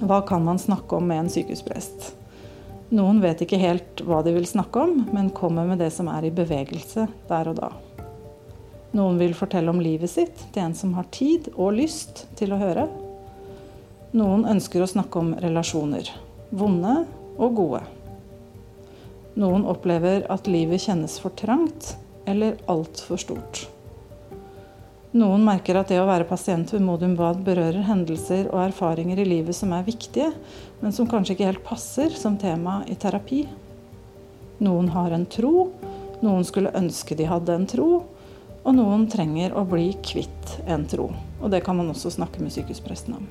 Hva kan man snakke om med en sykehusprest? Noen vet ikke helt hva de vil snakke om, men kommer med det som er i bevegelse der og da. Noen vil fortelle om livet sitt til en som har tid og lyst til å høre. Noen ønsker å snakke om relasjoner. Vonde og gode. Noen opplever at livet kjennes for trangt eller altfor stort. Noen merker at det å være pasient ved Modum Bad berører hendelser og erfaringer i livet som er viktige, men som kanskje ikke helt passer som tema i terapi. Noen har en tro, noen skulle ønske de hadde en tro, og noen trenger å bli kvitt en tro. Og det kan man også snakke med sykehuspresten om.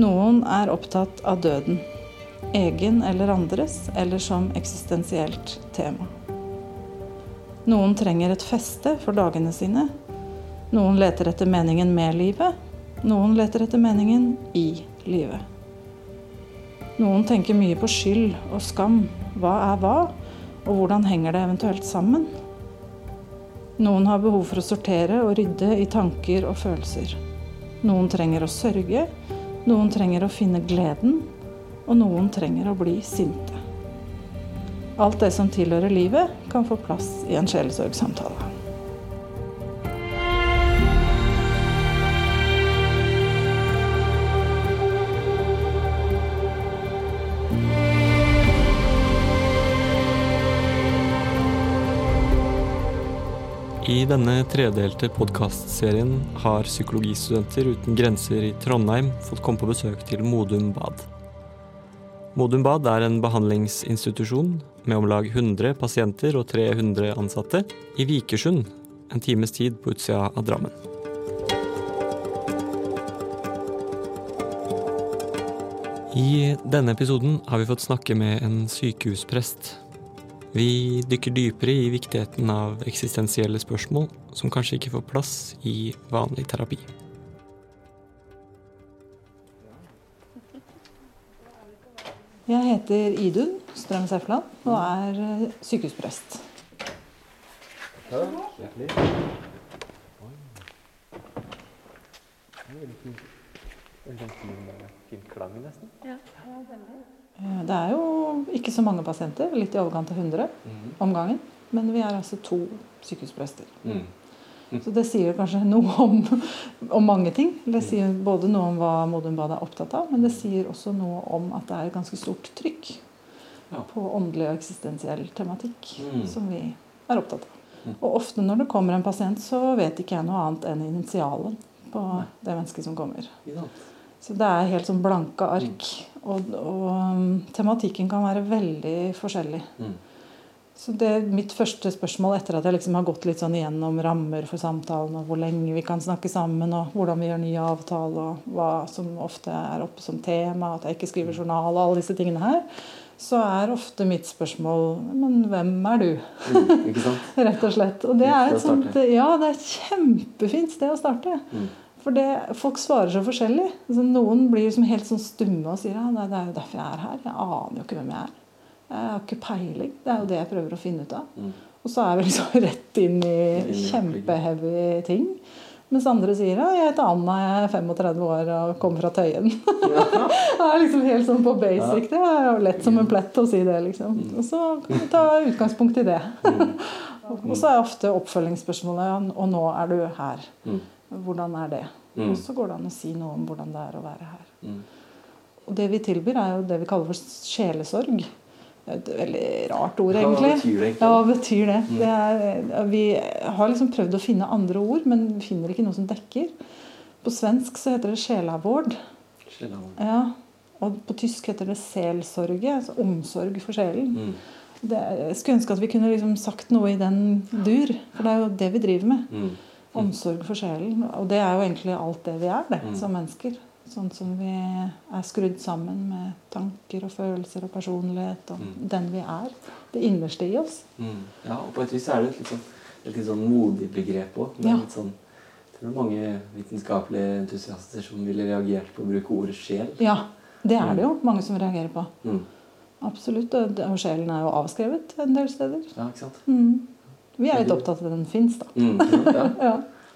Noen er opptatt av døden. Egen eller andres, eller som eksistensielt tema. Noen trenger et feste for dagene sine, noen leter etter meningen med livet. Noen leter etter meningen i livet. Noen tenker mye på skyld og skam. Hva er hva, og hvordan henger det eventuelt sammen? Noen har behov for å sortere og rydde i tanker og følelser. Noen trenger å sørge, noen trenger å finne gleden, og noen trenger å bli sinte. Alt det som tilhører livet, kan få plass i en sjelesorgsamtale. I denne tredelte podkastserien har psykologistudenter uten grenser i Trondheim fått komme på besøk til Modum Bad. Modum Bad er en behandlingsinstitusjon med om lag 100 pasienter og 300 ansatte i Vikersund, en times tid på utsida av Drammen. I denne episoden har vi fått snakke med en sykehusprest vi dykker dypere i viktigheten av eksistensielle spørsmål som kanskje ikke får plass i vanlig terapi. Jeg heter Idun Strøm Sefland og er eh, sykehusprest. Ja, er Veldig fin klang, nesten. Ja, veldig. Eh, det er jo ikke så mange pasienter, litt i overkant av 100 mm. om gangen. Men vi er altså to sykehusprester. Mm. Mm. Så det sier kanskje noe om, om mange ting. Det mm. sier både noe om hva Modum Bad er opptatt av, men det sier også noe om at det er et ganske stort trykk ja. på åndelig og eksistensiell tematikk mm. som vi er opptatt av. Mm. Og ofte når det kommer en pasient, så vet ikke jeg noe annet enn initialen på det mennesket som kommer. Så det er helt sånn blanke ark. Og, og um, tematikken kan være veldig forskjellig. Mm. Så det er mitt første spørsmål etter at jeg liksom har gått litt sånn igjennom rammer for samtalen, og hvor lenge vi kan snakke sammen, og hvordan vi gjør ny avtale, og hva som ofte er oppe som tema, at jeg ikke skriver mm. journal, og alle disse tingene her, så er ofte mitt spørsmål Men hvem er du? Mm, Rett og slett. Og det er et sånt Ja, det er kjempefint sted å starte. Mm. For det, folk svarer så forskjellig. Altså, noen blir liksom helt sånn stumme og sier ja, det er jo derfor jeg er her. Jeg aner jo ikke hvem jeg er. Jeg har ikke peiling. Det er jo det jeg prøver å finne ut av. Mm. Og så er vi liksom rett inn i kjempeheavy ting. Mens andre sier ja, jeg heter Anna, jeg er 35 år og kommer fra Tøyen. det er liksom helt sånn på basic. Det er jo lett som en plett å si det, liksom. Mm. Og så kan vi ta utgangspunkt i det. Mm. og så er ofte oppfølgingsspørsmålet og nå er du her. Hvordan er det? Mm. Og så går det an å si noe om hvordan det er å være her. Mm. Og det vi tilbyr, er jo det vi kaller for sjelesorg. Det er et veldig rart ord, egentlig. Hva betyr det? egentlig? Ja, hva betyr det? Mm. det er, vi har liksom prøvd å finne andre ord, men vi finner ikke noe som dekker. På svensk så heter det sjelavård. Ja, og på tysk heter det selsorge, altså omsorg for sjelen. Mm. Det, jeg skulle ønske at vi kunne liksom sagt noe i den dur, for det er jo det vi driver med. Mm. Omsorg for sjelen. Og det er jo egentlig alt det vi er det, mm. som mennesker. Sånn som vi er skrudd sammen med tanker og følelser og personlighet og mm. den vi er. Det innerste i oss. Mm. Ja, og på et vis er det et litt sånn, et litt sånn modig begrep òg. Ja. Sånn, det er mange vitenskapelige entusiaster som ville reagert på å bruke ordet sjel. Ja, det er det jo mange som reagerer på. Mm. Absolutt. Og sjelen er jo avskrevet en del steder. Ja, ikke sant? Mm. Vi er litt opptatt av at den fins, da. Mm, ja. ja.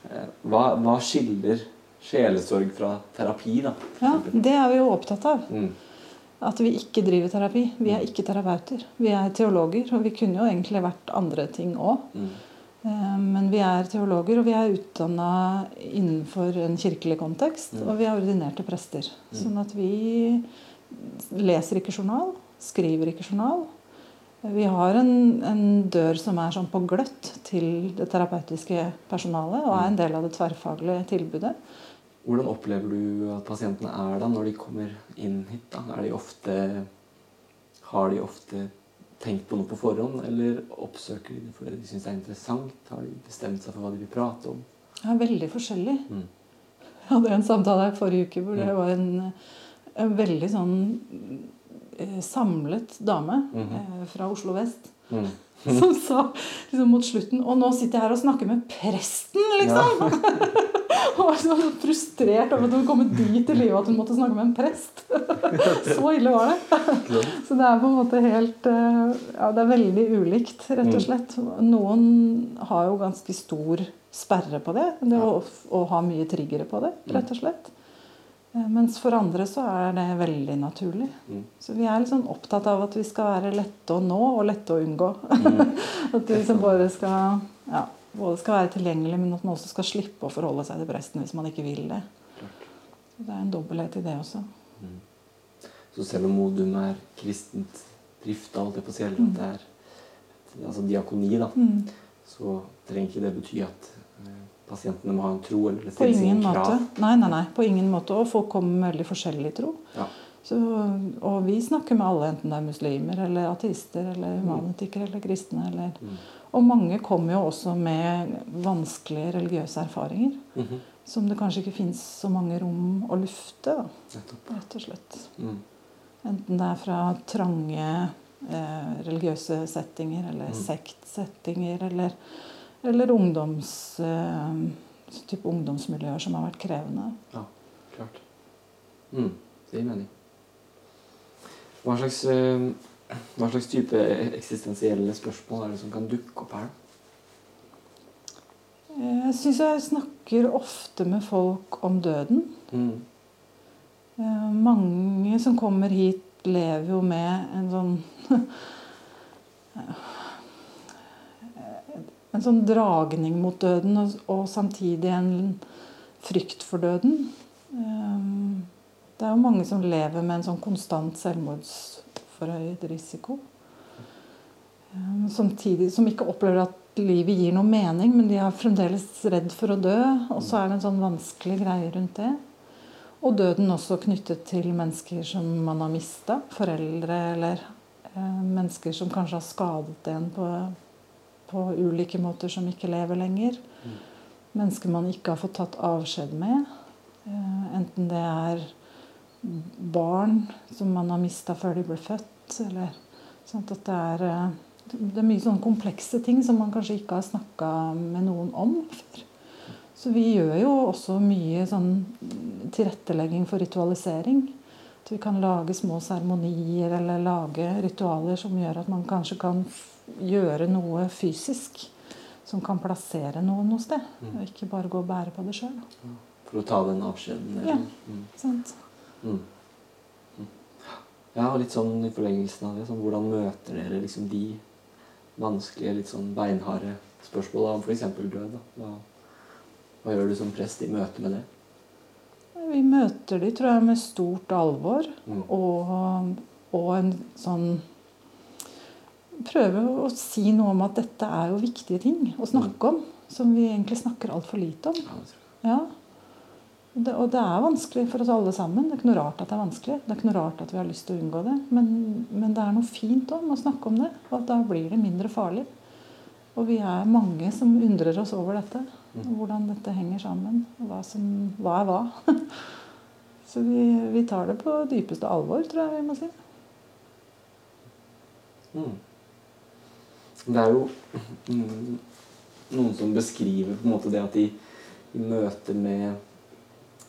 Eh, hva, hva, skiller sjelesorg fra terapi, da. Ja, det er vi jo opptatt av. Mm. At vi ikke driver terapi. Vi er ikke terapeuter. Vi er teologer. Og vi kunne jo egentlig vært andre ting òg. Mm. Eh, men vi er teologer, og vi er utdanna innenfor en kirkelig kontekst. Mm. Og vi er ordinerte prester. Mm. Sånn at vi leser ikke journal, skriver ikke journal. Vi har en, en, dør som er sånn på gløtt til det terapeutiske personalet, og er en del av det tverrfaglige tilbudet. Hvordan opplever du at pasientene er da når de kommer inn hit? Da? Er de ofte, har de ofte tenkt på noe på forhånd, eller oppsøker de det fordi de syns det er interessant? Har de bestemt seg for hva de vil prate om? Det er veldig forskjellig. Mm. Jeg hadde en samtale her forrige uke hvor det mm. var en, en veldig sånn samlet dame mm -hmm. fra Oslo vest. Mm. som sa liksom, mot slutten Og nå sitter jeg her og snakker med presten, liksom! Ja. og var så frustrert over at hun kom dit i livet at hun måtte snakke med en prest. så ille var det. så det er på en måte helt eh, Ja, det er veldig ulikt, rett og mm. slett. Noen har jo ganske stor sperre på det. det å, å ha mye triggere på det, rett og slett. Eh, mens for andre så er det veldig naturlig. Mm. Så vi er liksom opptatt av at vi skal være lette å nå og lette å unngå. Mm. at vi liksom både skal, ja, både skal være tilgjengelig, men at man også skal slippe å forholde seg til presten hvis man ikke vil det. Så det er en dobbelthet i det også. Mm. Så selv om Modum er kristent drift, holdt jeg på å si, eller at det er altså diakoni, da, mm. så trenger ikke det bety at pasientene må ha en tro eller stille ingen? Måte. Nei, nei, nei, på ingen måte. Og folk kommer med veldig forskjellig tro. Ja. Så, og vi snakker med alle, enten det er muslimer eller ateister eller humanitikere eller kristne. Eller, mm. Og mange kommer jo også med vanskelige religiøse erfaringer. Mm -hmm. Som det kanskje ikke fins så mange rom å lufte. Da, rett og slett. Mm. Enten det er fra trange eh, religiøse settinger eller mm. sektsettinger eller eller ungdoms, eh, type ungdomsmiljøer som har vært krevende. Ja, klart. Mm, det gir mening. Hva slags, eh, hva slags type eksistensielle spørsmål er det som kan dukke opp her? Jeg syns jeg snakker ofte med folk om døden. Mm. Eh, mange som kommer hit, lever jo med en sånn en sånn dragning mot døden, og, og, samtidig en frykt for døden. Um, det er jo mange som lever med en sånn konstant selvmordsforhøyet risiko. Um, samtidig som ikke opplever at livet gir noe mening, men de er fremdeles redd for å dø. Og så er det en sånn vanskelig greie rundt det. Og døden også knyttet til mennesker som man har mista. Foreldre eller eh, mennesker som kanskje har skadet en på på ulike måter som ikke lever lenger. Mm. Mennesker man ikke har fått tatt avskjed med. Eh, enten det er barn som man har mista før de ble født, eller sånn at det er, eh, det er mye sånne komplekse ting som man kanskje ikke har snakka med noen om før. Så vi gjør jo også mye sånn tilrettelegging for ritualisering. At vi kan lage små seremonier eller lage ritualer som gjør at man kanskje kan gjøre noe fysisk som kan plassere noen noe sted. Mm. Og ikke bare gå og bære på det sjøl. For å ta den avskjeden? Ja. Mm. sant. Mm. mm. Ja, og litt sånn i forlengelsen av det, sånn, hvordan møter dere liksom de vanskelige, litt sånn beinharde spørsmåla om f.eks. død? Da? Hva, hva, gjør du som prest i møte med det? Vi møter de, tror jeg, med stort alvor mm. og, og en sånn prøve å si noe om at dette er jo viktige ting å snakke om. Som vi egentlig snakker altfor lite om. Ja. Det, og det er vanskelig for oss alle sammen. Det er ikke noe rart at det er vanskelig. Det er ikke noe rart at vi har lyst til å unngå det. Men, men det er noe fint om å snakke om det. Og da blir det mindre farlig. Og vi er mange som undrer oss over dette. Og mm. hvordan dette henger sammen. Og hva, som, hva er hva. Så vi, vi, tar det på dypeste alvor, tror jeg vi må si. Mm. Det er jo noen som beskriver på en måte det at de i møte med,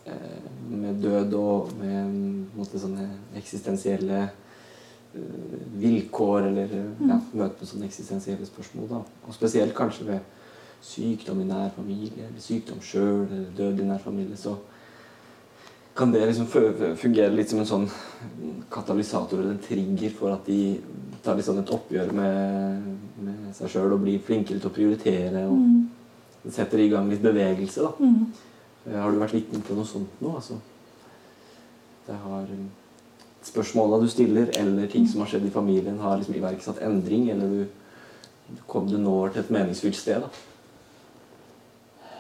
eh, med død og med måte, sånne eksistensielle eh, vilkår eller mm. ja, møte med sånne eksistensielle spørsmål. Da. Og spesielt kanskje ved sykdom i nær familie, eller sykdom sjøl, eller død i nær familie, så Kan det liksom fungere litt som en sånn katalysator eller en trigger for at de tar liksom et oppgjør med seg sjøl og blir flinkere til å prioritere? og mm. Setter i gang litt bevegelse, da. Mm. Eh, har du vært vitne til noe sånt nå? Altså, det har Spørsmåla du stiller, eller ting som har skjedd i familien, har liksom iverksatt endring, eller du, kom du nå til et meningsfylt sted? da?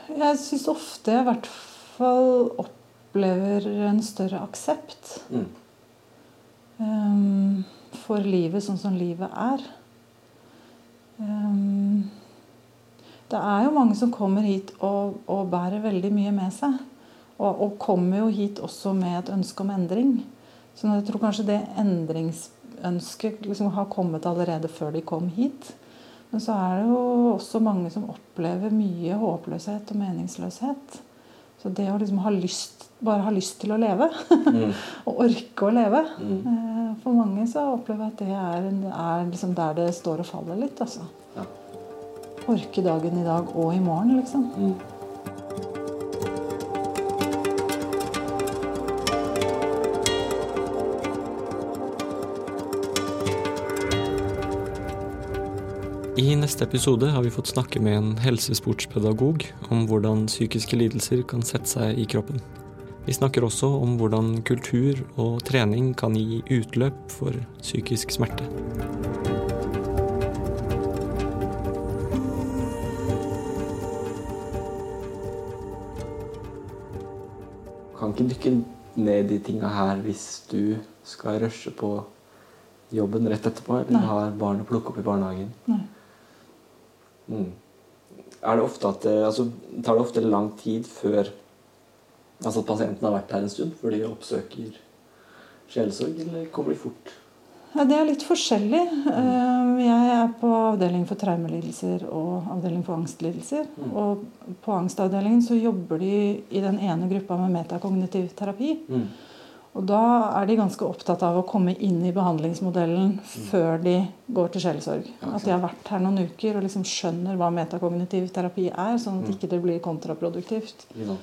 Jeg syns ofte jeg i hvert fall opplever en større aksept. Mm. Um, for livet sånn som livet er. Um, det er jo mange som kommer hit og, og bærer veldig mye med seg. Og, og, kommer jo hit også med et ønske om endring. Så jeg tror kanskje det endringsønsket liksom har kommet allerede før de kom hit. Men så er det jo også mange som opplever mye håpløshet og meningsløshet. Så det å liksom ha lyst, bare ha lyst til å leve, mm. og orke å leve mm. Eh, for mange så opplever jeg at det er, er liksom der det står og faller litt. altså. Ja. Orke dagen i dag og i morgen, liksom. Mm. I neste episode har vi fått snakke med en helsesportspedagog om hvordan psykiske lidelser kan sette seg i kroppen. Vi snakker også om hvordan kultur og trening kan gi utløp for psykisk smerte. Kan ikke dykke ned i tinga her hvis du skal rushe på jobben rett etterpå, eller Nei. har barn å plukke opp i barnehagen. Nei. Mm. Er det ofte at eh, altså, Tar det ofte lang tid før altså, pasienten har vært her en stund, før de oppsøker sjelesorg, eller kommer de fort? Ja, det er litt forskjellig. Mm. Jeg er på avdeling for traumelidelser og avdeling for angstlidelser. Mm. Og på angstavdelingen så jobber de i den ene gruppa med metakognitiv terapi. Mm. Og da er de ganske opptatt av å komme inn i behandlingsmodellen mm. før de går til sjelesorg. Ja, at de har vært her noen uker og liksom skjønner hva metakognitiv terapi er, sånn at mm. ikke det blir kontraproduktivt. Ja.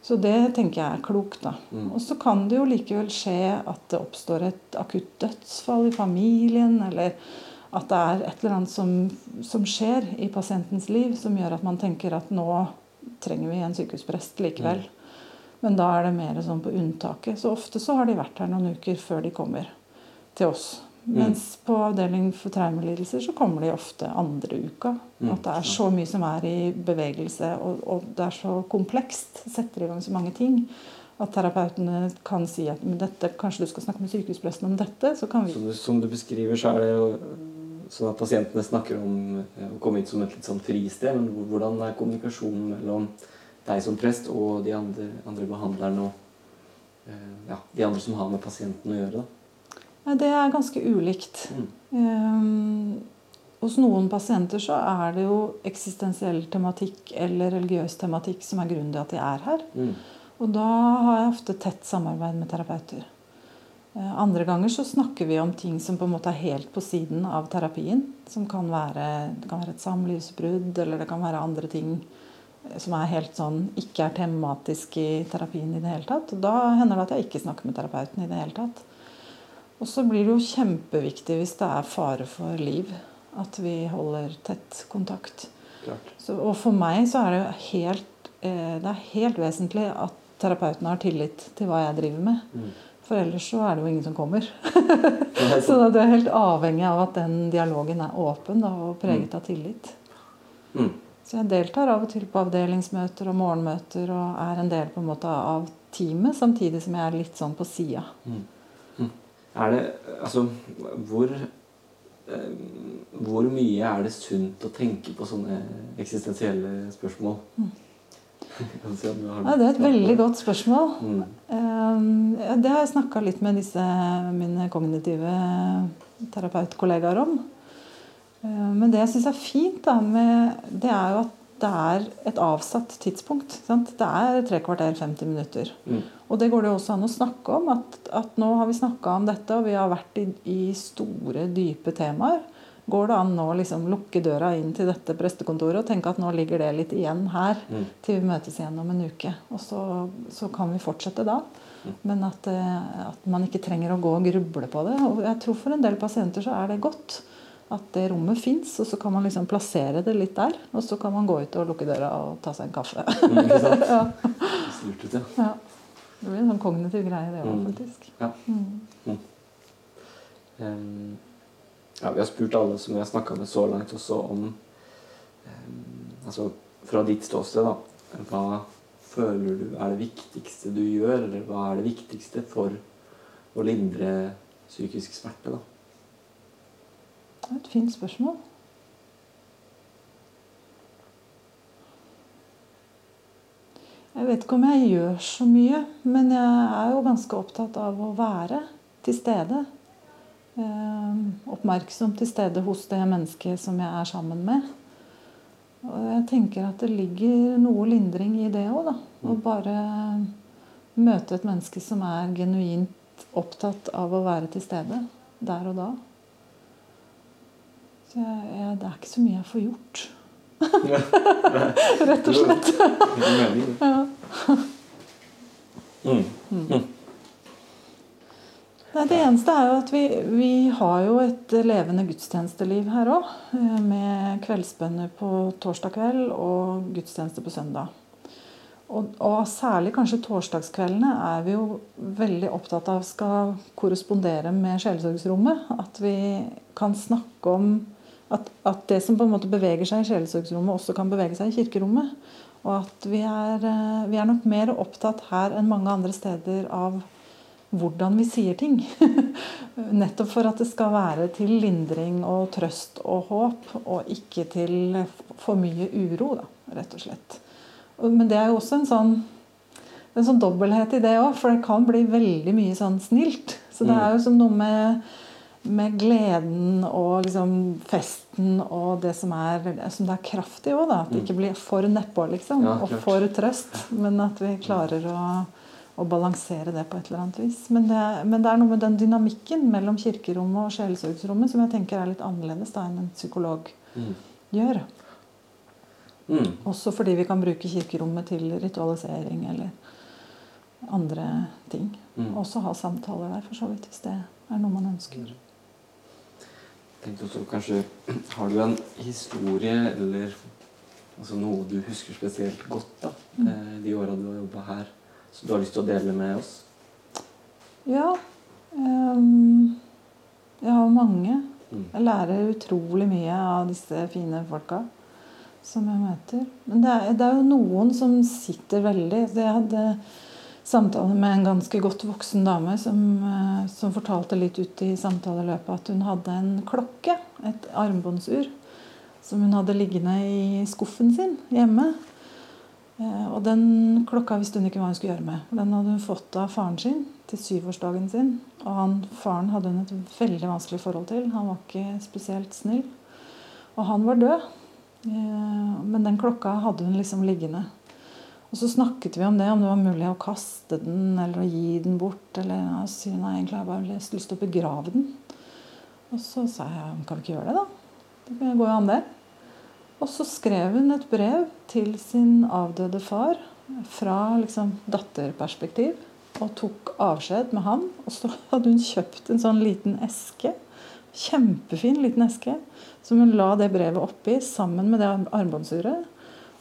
Så det tenker jeg er klokt. da. Mm. Og så kan det jo likevel skje at det oppstår et akutt dødsfall i familien, eller at det er et eller annet som, som skjer i pasientens liv som gjør at man tenker at nå trenger vi en sykehusprest likevel. Mm. Men da er det mer sånn på unntaket. Så ofte så har de vært her noen uker før de kommer til oss. Mm. Mens på avdeling for traumelidelser så kommer de ofte andre uka. Mm. At det er så mye som er i bevegelse, og, og det er så komplekst. Setter i gang så mange ting. At terapeutene kan si at dette, kanskje du skal snakke med sykehuspresten om dette. så kan vi... Som du, som du beskriver, så er det jo sånn at pasientene snakker om å komme hit som et litt sånn fristed. Men hvordan er kommunikasjonen mellom deg som prest og de andre, andre behandlerne og eh, ja, de andre som har med pasienten å gjøre? Da? Ja, det er ganske ulikt. Mm. Um, hos noen pasienter så er det jo eksistensiell tematikk eller religiøs tematikk som er grunnen til at de er her. Mm. Og da har jeg ofte tett samarbeid med terapeuter. Eh, andre ganger så snakker vi om ting som på en måte er helt på siden av terapien. Som kan være, det kan være et samlivsbrudd, eller det kan være andre ting som er helt sånn, ikke er tematisk i terapien i det hele tatt. Og da hender det at jeg ikke snakker med terapeuten i det hele tatt. Og så blir det jo kjempeviktig hvis det er fare for liv, at vi holder tett kontakt. Så, og for meg så er det jo helt, eh, det er helt vesentlig at terapeuten har tillit til hva jeg driver med. Mm. For ellers så er det jo ingen som kommer. så du er helt avhengig av at den dialogen er åpen da, og preget av tillit. Mm. Så jeg deltar av og til på avdelingsmøter og morgenmøter og er en del på en måte av teamet, samtidig som jeg er litt sånn på sida. Mm. Mm. Er det Altså, hvor eh, Hvor mye er det sunt å tenke på sånne eksistensielle spørsmål? Mm. Ja, det er et veldig godt spørsmål. Mm. Um, det har jeg snakka litt med disse mine kognitive terapeutkollegaer om. Eh, men det jeg syns er fint, da, med, det er jo at det er et avsatt tidspunkt. Sant? Det er tre kvarter, 50 minutter. Mm. Og det går det også an å snakke om. At, at nå har vi snakka om dette, og vi har vært i, i, store, dype temaer. Går det an å liksom lukke døra inn til dette prestekontoret og tenke at nå ligger det litt igjen her mm. til vi møtes igjen om en uke? Og så, så kan vi fortsette da. Mm. Men at, eh, at, man ikke trenger å gå og gruble på det. Og jeg tror for en del pasienter så er det godt at det rommet fins, og så kan man liksom plassere det litt der. Og så kan man gå ut og lukke døra og ta seg en kaffe. Mm, ikke sant? ja. Lurt ja. ja. Det blir en sånn kognitiv greie, det òg, mm. faktisk. Ja. Mm. Um, ja, vi har spurt alle som vi har snakka med så langt, også om um, Altså fra ditt ståsted, da. Hva føler du er det viktigste du gjør, eller hva er det viktigste for å lindre psykisk smerte? da? Det er et fint spørsmål. Jeg vet ikke om jeg gjør så mye, men jeg er jo ganske opptatt av å være til stede. Eh, oppmerksom til stede hos det mennesket som jeg er sammen med. Og jeg tenker at det ligger noe lindring i det òg, da. Å mm. bare møte et menneske som er genuint opptatt av å være til stede der og da. Så jeg, jeg, det er ikke så mye jeg får gjort. Rett og slett. ja. Mm. Mm. Nei, det eneste er jo at vi, vi har jo et levende gudstjenesteliv her òg. Eh, med kveldsbønner på torsdag kveld og gudstjeneste på søndag. Og, og, særlig kanskje torsdagskveldene er vi jo veldig opptatt av skal korrespondere med sjelesorgsrommet. At vi kan snakke om at, at, det som på en måte beveger seg i sjelesorgsrommet, også kan bevege seg i kirkerommet. Og at vi er, eh, vi er, nok mer opptatt her enn mange andre steder av hvordan vi sier ting. Nettopp for at det skal være til lindring og trøst og håp, og ikke til for mye uro, da, rett og slett. Men det er jo også en sånn, en sånn dobbelthet i det òg, for det kan bli veldig mye sånn snilt. Så det mm. er jo som noe med med gleden og liksom festen og det som er, som det er kraft i òg. At det ikke blir for nedpå liksom, ja, og for trøst. Men at vi klarer å, å, balansere det på et eller annet vis. Men det, men det, er noe med den dynamikken mellom kirkerommet og sjelesorgsrommet som jeg tenker er litt annerledes da enn en psykolog mm. gjør. Mm. Også fordi vi kan bruke kirkerommet til ritualisering eller andre ting. Mm. Også ha samtaler der, for så vidt, hvis det er noe man ønsker. Tenkte også kanskje Har du en historie eller altså noe du husker spesielt godt da, mm. Eh, de åra du har jobba her, som du har lyst til å dele med oss? Ja. Um, jeg har mange. Mm. Jeg lærer utrolig mye av disse fine folka som jeg møter. Men det er, det er jo noen som sitter veldig Jeg hadde samtale med en ganske godt voksen dame som, eh, som, fortalte litt ut i samtaleløpet at hun hadde en klokke, et armbåndsur, som hun hadde liggende i skuffen sin hjemme. Eh, og den klokka visste hun ikke hva hun skulle gjøre med. Den hadde hun fått av faren sin til syvårsdagen sin. Og han, faren hadde hun et veldig vanskelig forhold til. Han var ikke spesielt snill. Og han var død. Eh, men den klokka hadde hun liksom liggende. Og så snakket vi om det, om det var mulig å kaste den eller å gi den bort. Eller jeg sier nei, egentlig har jeg bare lyst til å begrave den. Og så sa jeg kan vi ikke gjøre det, da? Det går jo an, det. Og så skrev hun et brev til sin avdøde far fra liksom datterperspektiv. Og tok avskjed med han. Og så hadde hun kjøpt en sånn liten eske. Kjempefin liten eske. Som hun la det brevet oppi sammen med det armbåndsuret.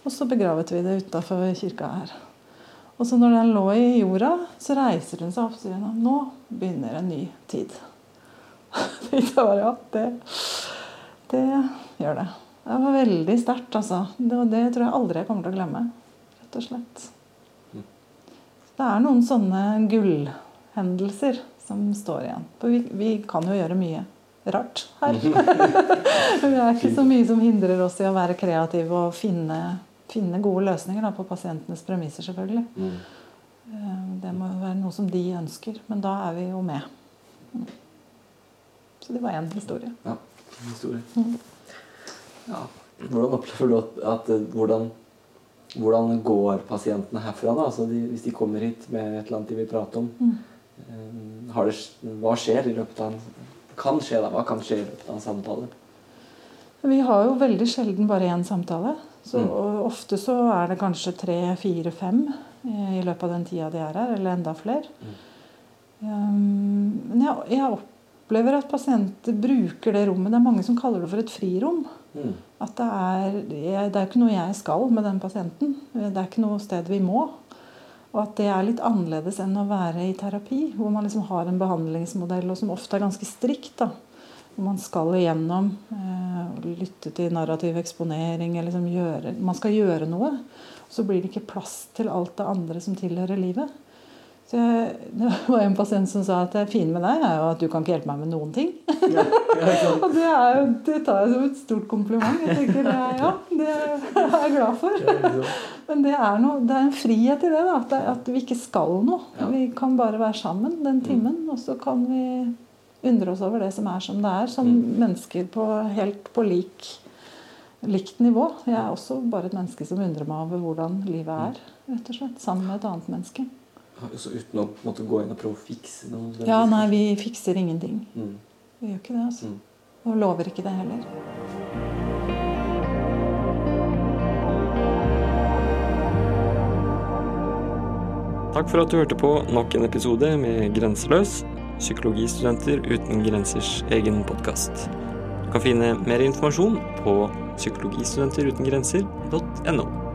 Og så begravet vi det utafor kirka her. Og så når den lå i jorda, så reiser hun seg opp og sier nå begynner en ny tid. det var ja, det, det gjør det. Det var veldig sterkt, altså. Det, det, tror jeg aldri jeg kommer til å glemme. Rett og slett. Det er noen sånne gullhendelser som står igjen. For vi, vi kan jo gjøre mye rart her. det er ikke så mye som hindrer oss i å være kreative og finne finne gode løsninger da, på pasientenes premisser, selvfølgelig. Mm. Eh, det må være noe som de ønsker. Men da er vi jo med. Mm. Så det var én historie. Ja, en historie. Mm. Ja. Hvordan opplever du at, at hvordan, hvordan, går pasientene herfra? da? Altså de, hvis de kommer hit med et eller annet de vil prate om. Mm. Eh, det, hva skjer i løpet av en kan skje da? Hva kan skje i løpet av en samtale? Vi har jo veldig sjelden bare én samtale. Så mm. Ofte så er det kanskje tre, fire, fem i løpet av den tida de er her, eller enda flere. Mm. Um, men jeg, jeg, opplever at pasienter bruker det rommet. Det er mange som kaller det for et frirom. Mm. At det er, det er ikke noe jeg skal med den pasienten. Det er ikke noe sted vi må. Og at det er litt annerledes enn å være i terapi, hvor man liksom har en behandlingsmodell og som ofte er ganske strikt. da man skal igjennom eh, lytte til narrativ eksponering. Liksom gjøre, man skal gjøre noe. Så blir det ikke plass til alt det andre som tilhører livet. Så jeg, det var en pasient som sa at det fine med deg er jo at du kan ikke hjelpe meg med noen ting. Ja, og det, er jo, det, tar jeg som et stort kompliment. Jeg tenker ja, det er jeg glad for. Men det er, noe, det er en frihet i det. Da, at, at, vi ikke skal noe. Vi kan bare være sammen den timen, og så kan vi undre oss over det som er som det er, som mm. mennesker på, helt på lik, likt nivå. Jeg er også bare et menneske som undrer meg over hvordan livet er, rett og slett, sammen med et annet menneske. Så uten å måtte gå inn og prøve å fikse noe? Ja, nei, vi fikser ingenting. Mm. Vi gjør ikke det, altså. Mm. Og lover ikke det heller. Takk for at du hørte på nok en episode med Grenseløs psykologistudenter uten grensers egen podkast. Du kan finne mer informasjon på psykologistudenterutengrenser.no.